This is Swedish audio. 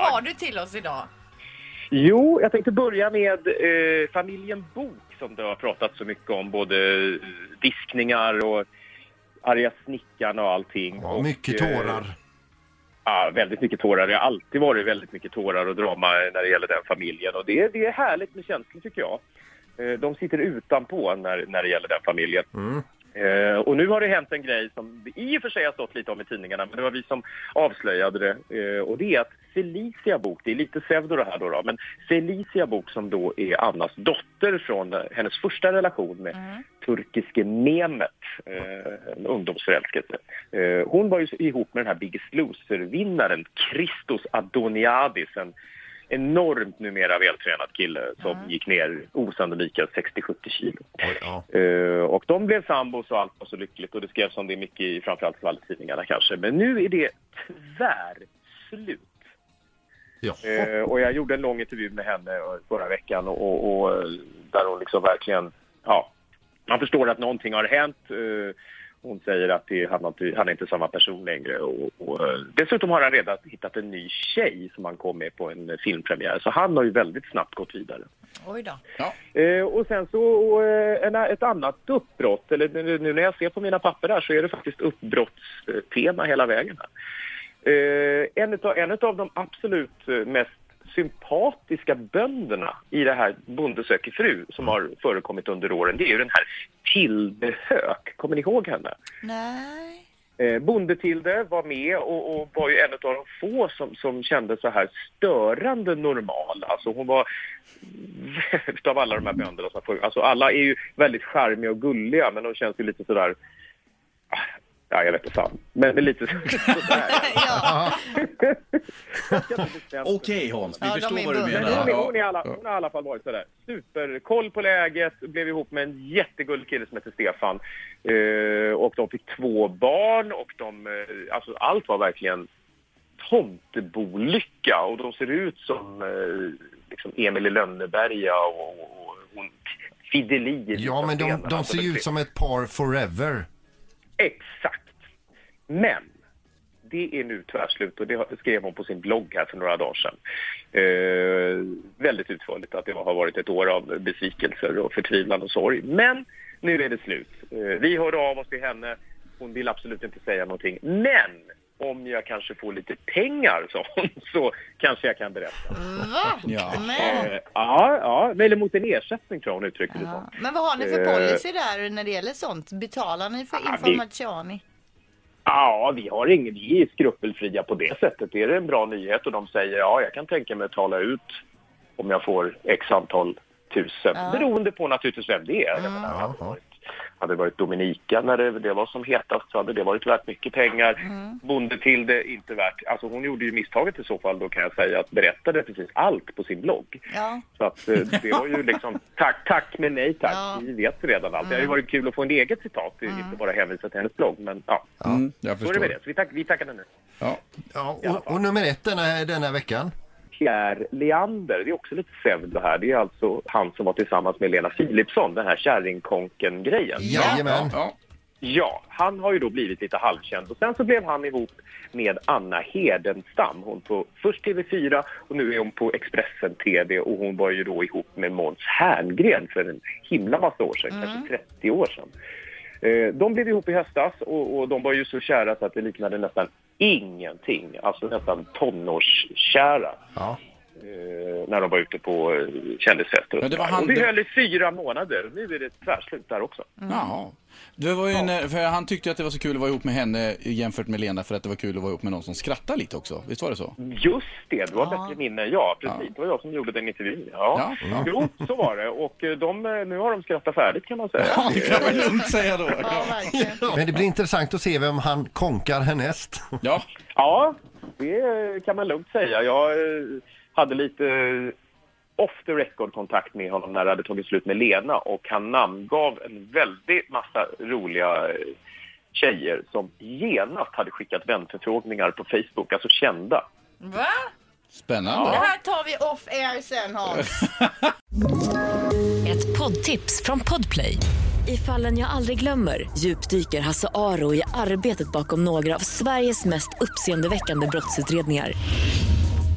har du till oss idag? Jo, jag tänkte börja med eh, familjen Bok som det har pratat så mycket om. Både eh, diskningar och arga snickarna och allting. Ja, och, mycket eh, tårar. Ja, väldigt mycket tårar. Det har alltid varit väldigt mycket tårar och drama när det gäller den familjen. Och det, det är härligt med känslor tycker jag. Eh, De sitter utanpå när, när det gäller den familjen. Mm. Eh, och nu har det hänt en grej som det i och för sig har stått lite om i tidningarna, men det var vi som avslöjade det. Eh, och det är att Felicia Bok, det är lite pseudo det här då, då men Felicia Bok som då är Annas dotter från hennes första relation med turkiske Mehmet, eh, en ungdomsförälskelse. Eh, hon var ju ihop med den här Biggest Loser-vinnaren Christos Adoniadis, en enormt numera vältränad kille som gick ner osannolika 60-70 kilo. Oj, ja. Eh, och de blev sambos och allt var så lyckligt och det skrevs om det mycket i framförallt skvallertidningarna kanske. Men nu är det tyvärr slut. Eh, och jag gjorde en lång intervju med henne eh, förra veckan och, och, och där hon liksom verkligen, ja, man förstår att någonting har hänt. Eh, hon säger att det, han, har inte, han är inte samma person längre och, och eh, dessutom har han redan hittat en ny tjej som han kom med på en filmpremiär. Så han har ju väldigt snabbt gått vidare. Oj då. Eh, och sen så och, eh, en, ett annat uppbrott, eller nu, nu när jag ser på mina papper här så är det faktiskt uppbrottstema hela vägen här. Eh, en, utav, en utav de absolut eh, mest sympatiska bönderna i det här Bonde söker fru som har förekommit under åren, det är ju den här Tilde Höök. Kommer ni ihåg henne? Nej. Eh, Bonde-Tilde var med och, och var ju en av de få som, som kände så här störande normal. Alltså hon var, utav alla de här bönderna, som får- alltså alla är ju väldigt charmiga och gulliga men de känns ju lite sådär, ah, ja jag vet inte fan, men det är lite sådär. Ja. Okej Hans, vi Ja, förstår är vad du bundna. Men hon, är, menar. hon, är alla, hon har i alla fall varit sådär superkoll på läget, blev ihop med en jättegullig kille som heter Stefan. Eh, och de fick två barn och de, eh, alltså allt var verkligen tomtebolycka och de ser ut som eh, liksom Emil i Lönneberga och, och, och hon Fideli. Ja, men de, de ser ju ut som ett par forever. Exakt. Men det är nu tvärslut och det skrev hon på sin blogg här för några dagar sedan. Eh, väldigt utförligt att det har varit ett år av besvikelser och förtvivlan och sorg. Men nu är det slut. Eh, vi hörde av oss till henne. Hon vill absolut inte säga någonting. Men om jag kanske får lite pengar, sa hon, så kanske jag kan berätta. Va? Ja. Men, Eh, ja, ja, eller mot en ersättning tror jag hon uttryckte det ja. som. Men vad har ni för Eh. policy där när det gäller sånt? Betalar ni för Ja, vi- information? Ja, vi har ingen, vi är skrupelfria på det sättet. Är det en bra nyhet och de säger ja, jag kan tänka mig att tala ut om jag får x antal tusen. Ja. Beroende på naturligtvis vem det är. Hade, det varit, hade det varit Dominika när det, det var som hetast så hade det varit värt mycket pengar. Bonde till det inte värt. Alltså hon gjorde ju misstaget i så fall då kan jag säga att berättade precis allt på sin blogg. Ja. Så att eh, det var ju liksom tack, tack men nej tack. Ja. Vi vet redan allt. Det har ju varit kul att få en eget citat, inte bara hänvisa till hennes blogg. Men ja, Mm, jag så är det med det. Så vi, tack, vi tackar nu. Ja. Ja, och, och nummer ett denna, denna veckan. Pierre Leander, det är också lite pseudo här. Det är alltså han som var tillsammans med Lena Philipsson, den här kärringkonken-grejen. Jajamän. Ja. Ja, han har ju då blivit lite halvkänd och sen så blev han ihop med Anna Hedenstam. Hon på först TV4 och nu är hon på Expressen TV och hon var ju då ihop med Måns Herngren för en himla massa år sedan, kanske 30 år sedan. Eh, De blev ihop i höstas och, och de var ju så kära så att det liknade nästan ingenting, alltså nästan tonårskära. Ja eh, när de var ute på eh, kändisfester. Och, Ja, det var han- och det höll i fyra månader. Nu är det tvärslut där också. Jaha. Det var ju en, för han tyckte att det var så kul att vara ihop med henne jämfört med Lena för att det var kul att vara ihop med någon som skrattar lite också. Visst var det så? Just det, du har Ja. bättre minne än jag. Precis, Ja. det var jag som gjorde den intervjun. Ja. Ja, ja. Jo, så var det. Och eh, de, nu har de skrattat färdigt kan man säga. Ja, det kan man lugnt säga då. Ja, verkligen. Men det blir intressant att se vem han konkar härnäst. Ja, Ja, det kan man lugnt säga. Jag hade lite eh, off the record kontakt med honom när det hade tagit slut med Lena och han namngav en väldigt massa roliga eh, tjejer som genast hade skickat vänförfrågningar på Facebook, alltså kända. Va? spännande. Det här tar vi off air sen Hans. Ett poddtips från Podplay. I fallen jag aldrig glömmer djupdyker Hasse Aro i arbetet bakom några av Sveriges mest uppseendeväckande brottsutredningar.